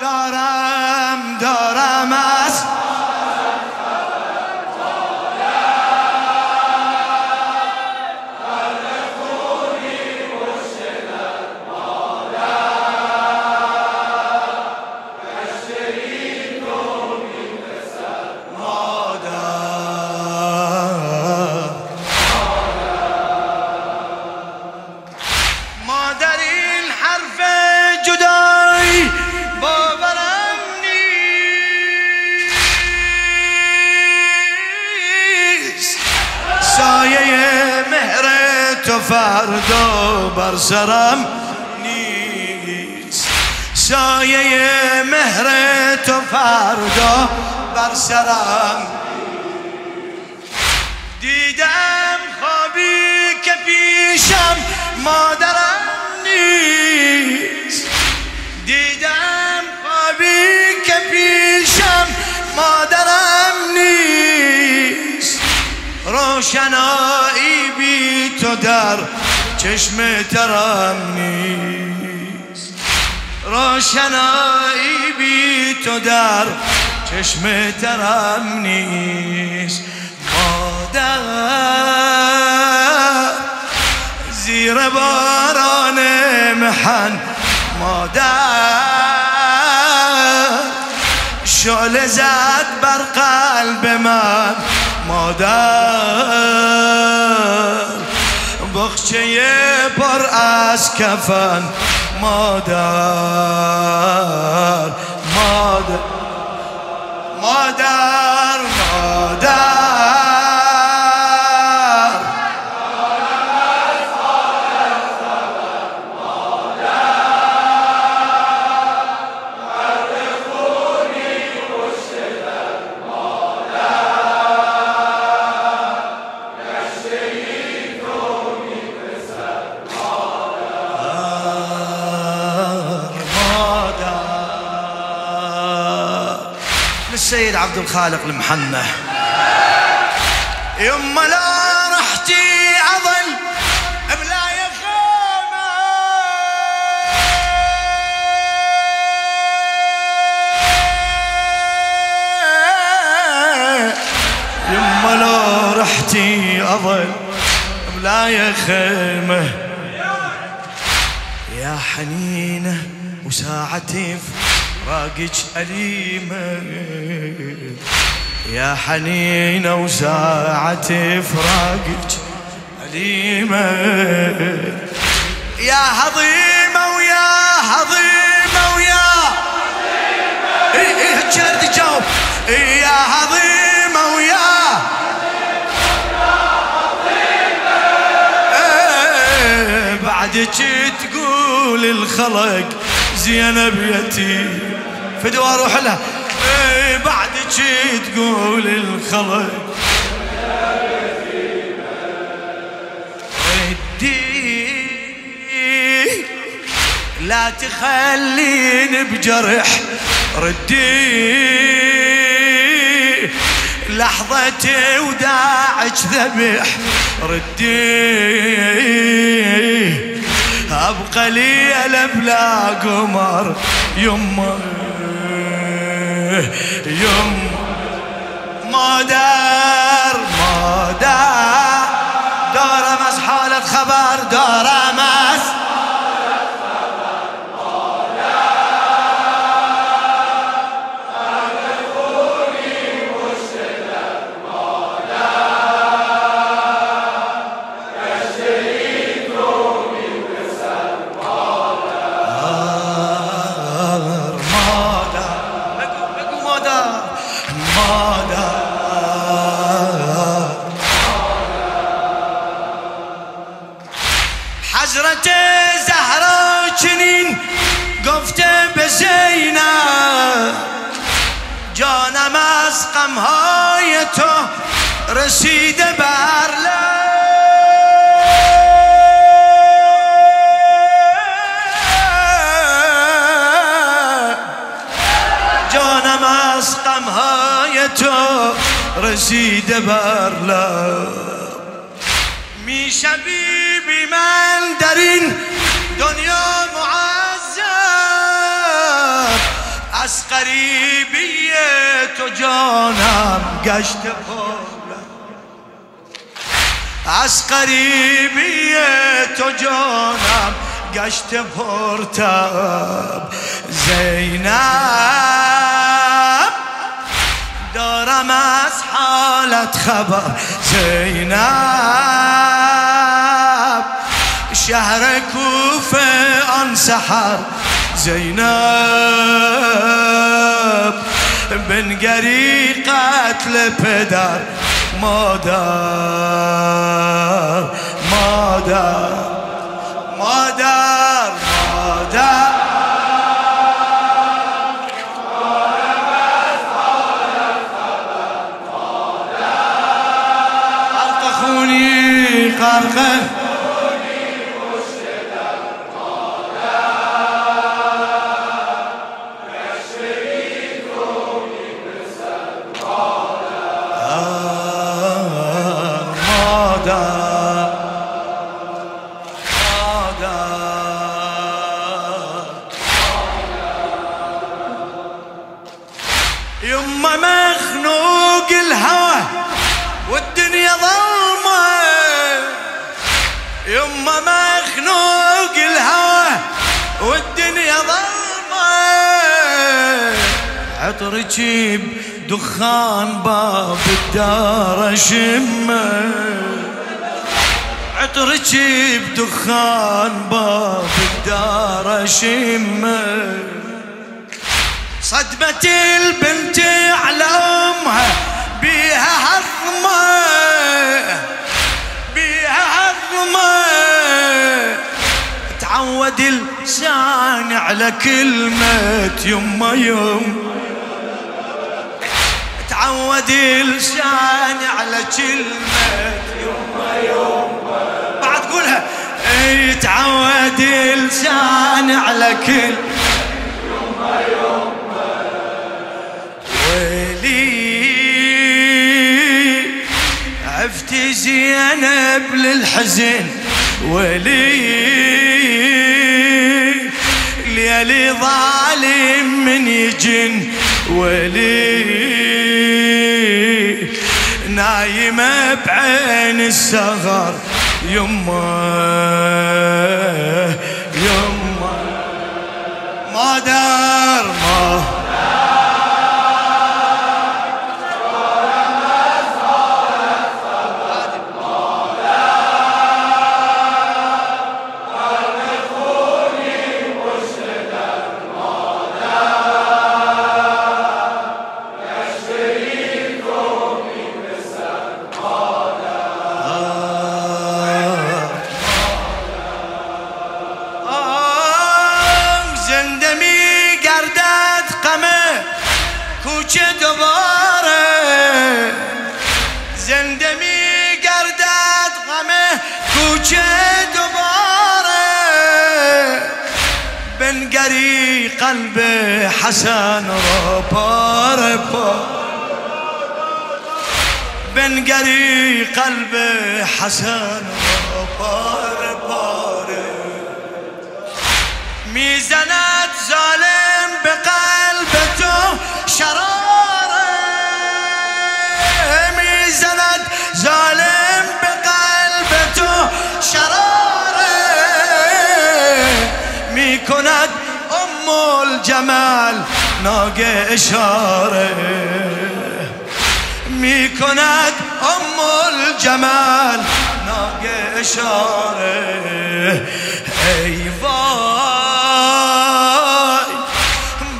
دارم دارم از سایه مهر تو فردا بر سرم نیست. سایه مهر تو فردا بر سرم. دیدم خوابی که پیشم مادرم نیست. دیدم خوابی که پیشم مادرم نیست. روشنایی بی تو در چشم ترم نیست. روشنایی بی تو در چشم ترم نیست. مادر زیر باران محن مادر شعله زد بر قلب من. مادر. بخچه پر از کفن مادر مادر مادر مادر. عبد الخالق المحنة. يما لا رحتي أظل بلا يا خيمة يما لا رحتي أظل بلا يا خيمة يا حنينة وساعتي فراقك أليمة. يا حنينة وساعتي فراقك أليمة. يا هضيمة ويا هضيمة ويا. إيه إيه جرد جاوب. إيه يا هضيمة ويا. إيه بعدك تقول الخلق زينب يتيم. فدوى أروح لها إيه بعدك تقول الخلق ردي. لا تخليني بجرح. ردي. لحظة وداعك ذبح. ردي. أبقى ليلة بلا قمر. يمه يمه ما دار ما دار. دار مس حالة خبر دار مس رسیده بر جانم از غمهای تو رسیده بر می‌شوی بی من در این دنیا معذب. قریبیت و جانم گشت پرم از قریبیت و جانم گشت پرتب زینب دارم از حالت خبر. زینب شهر کوفه آن سحر. زینب بنگری قتل پدر. مادر مادر مادر مادر. غرق خونی غرق يما مخنوق الهوى والدنيا ظلمة. يما مخنوق الهوى والدنيا ظلمة. عطرك دخان باب الدار شمة. عطرك بدخان باب الدار شمه صدمة البنت على أمها بيها هضمة بيها هضمة تعود لساني على كلمة يما يم تعود لساني على كلمة يما يما اي تعود لساني على كلمة يما يما ويلي عفت زينب للحزن ولي. ليلي ظالم من يجن ولي. نايمة بعين السغر يمه يمه ما دار ما کوچه دوباره گردد غمه کوچه دوباره. بنگری قلب حسن را پاره پاره بنگری قلب حسن را پاره پاره. می‌زند ظالم به قلب تو شراره ظالم به قلب تو شراره. می‌کند ام الجمال ناگه اشاره. می کند ام الجمال ناگه اشاره. ای وای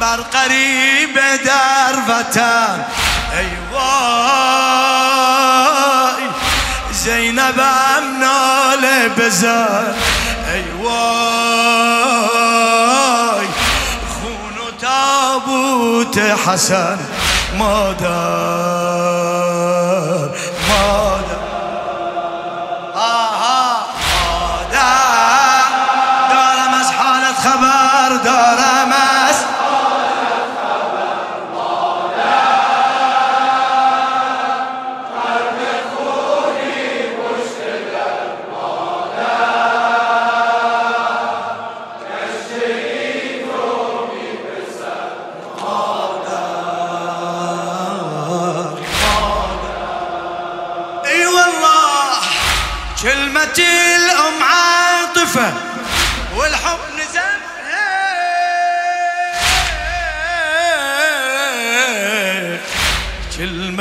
بر قریب در وطن. ای وای. زینبم ناله بزن ای وای خون تابوت حسن. مادر مادر آها. مادر دارم از حالت خبر دارم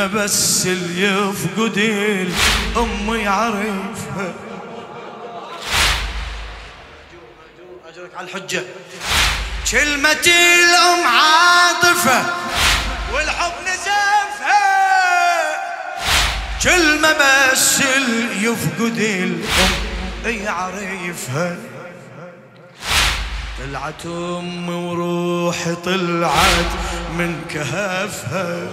بس اللي يفقد الأم يعرفها أجرك على الحجة. كلمة الأم عاطفة والحب نزفها. كلمة بس اللي يفقد الأم يعرفها طلعت أمي وروحي طلعت من كهفها.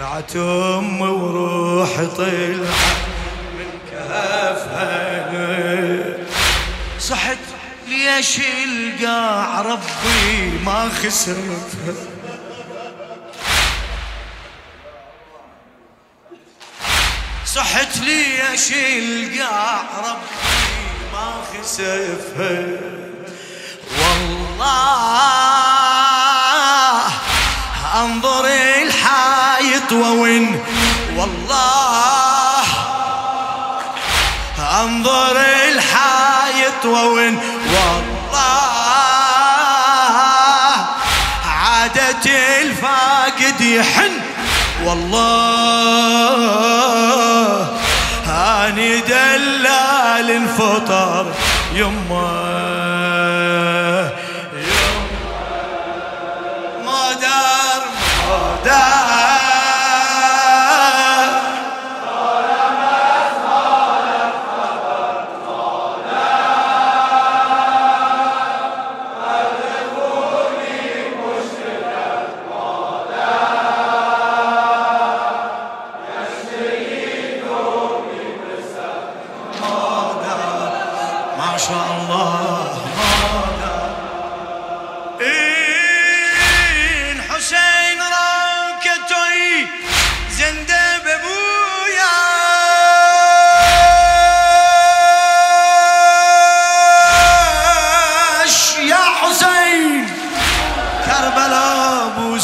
طلعت أمي وروحي طلعت من كهفها صحت ليش القاع ربي ما خسرفها صحت ليش القاع ربي ما خسفها والله انظر وين والله أنظر الحايط وين والله عادة الفاقد يحن. والله أني دلال انفطر يمه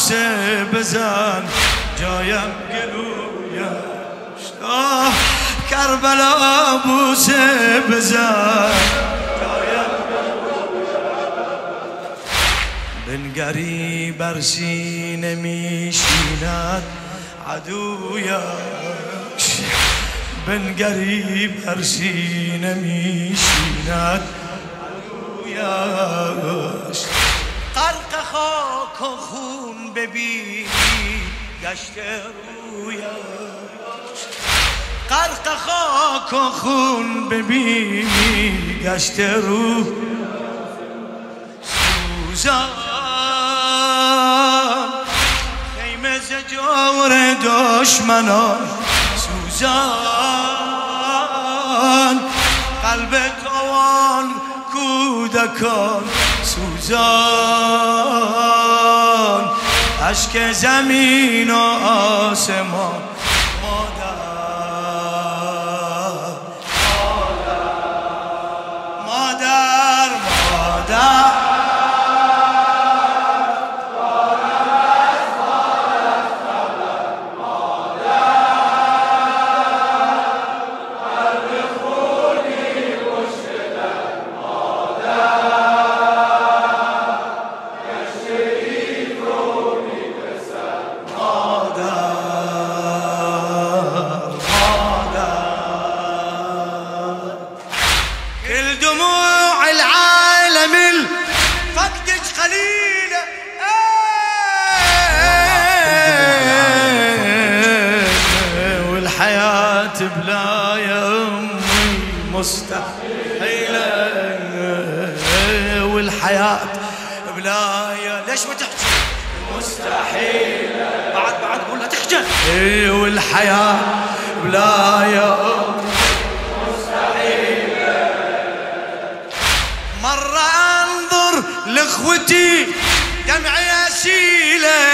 نقشه بزن. جایم گلویش آه کربلا بوسه بزن. بنگری بر سینه میشیند عدویش بنگری بر سینه میشیند عدویش غرق خاک و خون ببین گشته رویم غرق خاک و خون ببین گشته رو سوزان. خیمه ز جور دشمنان. سوزان. قلب توان کودکان. سوزان اشک زمین و آسمان. بلا يا ليش ما تحكي؟ مستحيلة بعد بعد قول لا تحكي. والحياة بلا يا أمي مرة أنظر لإخوتي. دمعي اسيله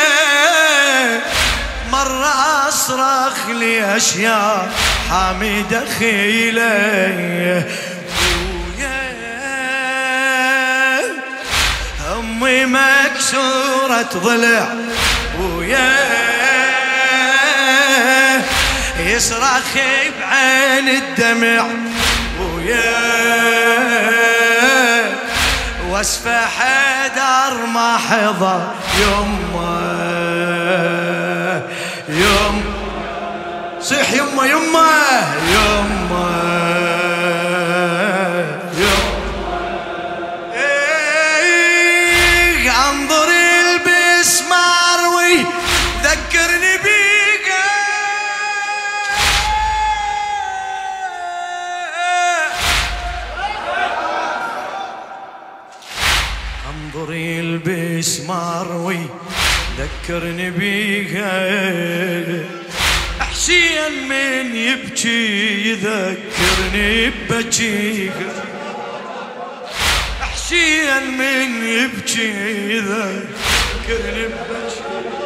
مرة أصرخ لي أشياء حامدة خيله مكسورة ضلع. وياه يصرخ بعين الدمع. وياه وصفه حدر ما حضر. يما يما صيح يما يما. يما وذكرني بيها. حسين من يبكي يذكرني ببكيها حسين من يبكي يذكرني ببكيها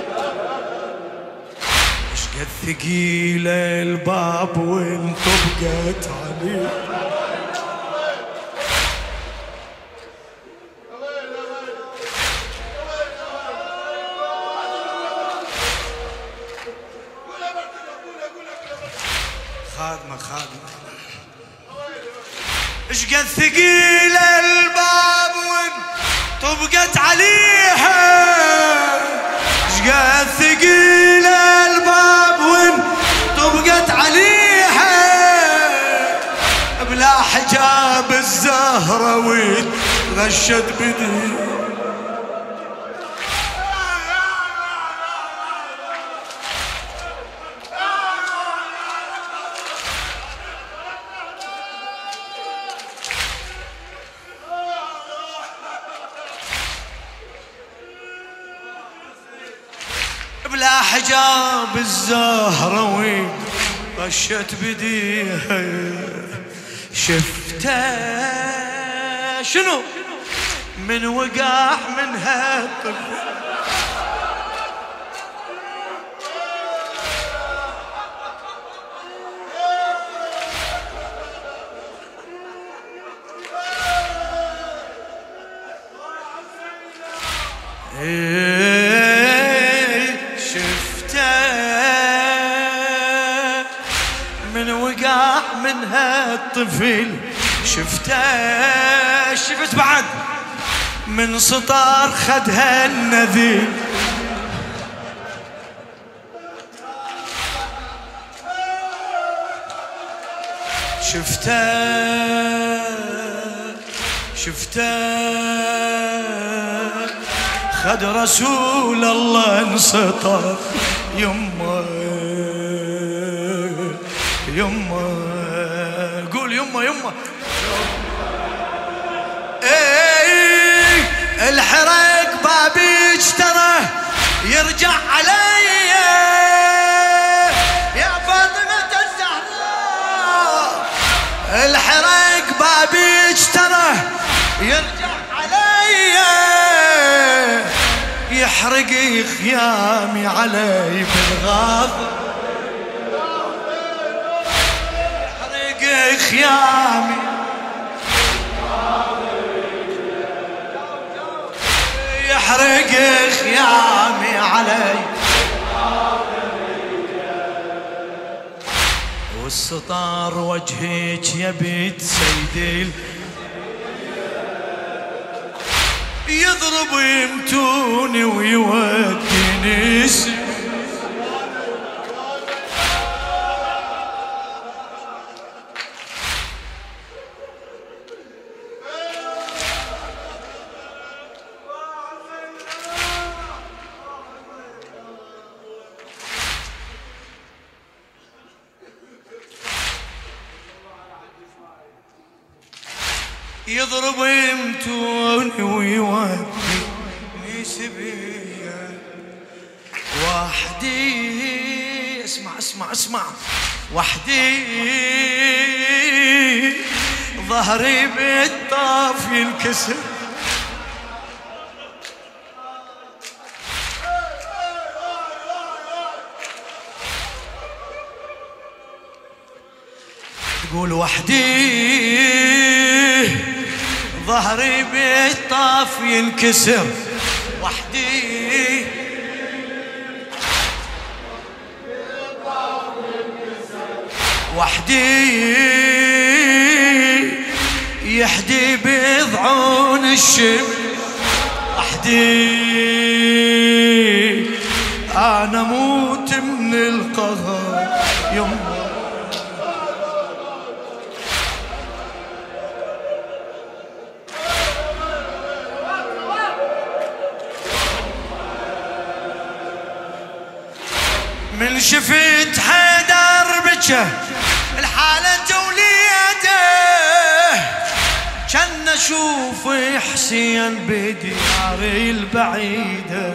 ثقيله الباب وانطبقت عليه ثقيل الباب طبقت عليها. إيش قد ثقيل الباب طبقت عليها. بلا حجاب الزهرة وغشت بدي حجاب الزهرة غشت بديها شفته شنو؟ من وقع منها الطفل الطفل شفته شفت بعد من سطر خدها النذيل. شفته شفته خد رسول الله انسطر. يمه يمه إيه الحرق بابي اجترى يرجع علي. يا فاطمة الزهراء الحرق بابي اجترى يرجع علي. يحرق خيامي علي بالغاضب خيامي. يحرق خيامي علي. والسطار وجهك يا بيت سيدي يضرب يمتوني ويوديني يضرب يمتوني ويوديني سبيا وحدي اسمع اسمع اسمع. وحدي ظهري بالطاف ينكسر. تقول وحدي ظهري بالطاف ينكسر وحدي. وحدي يحدي بضعون الشم وحدي أنا موت من القهر. بكى الحالة وليده كان أشوف حسين بدياري البعيدة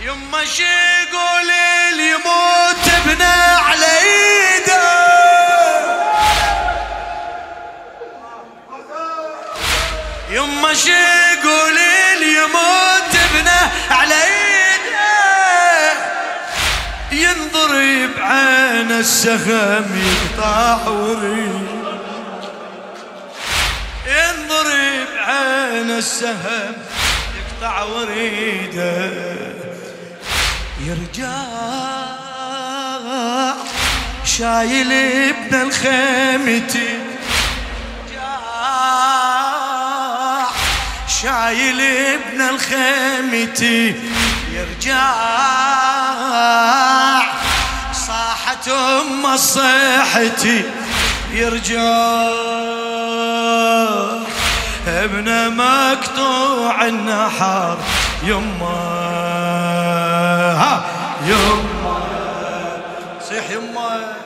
يما شي يقول اللي يموت ابنه على ايده. يما شي يقول اللي يموت ابنه عين السهم يقطع وريد ينضرب عين السهم يقطع وريده. يرجع شايل ابن الخيمتي شايل ابن الخيمتي يرجع صاحت أم صيحتي يرجع. ابن مقطوع النحر يما. ها يما. صيح يما.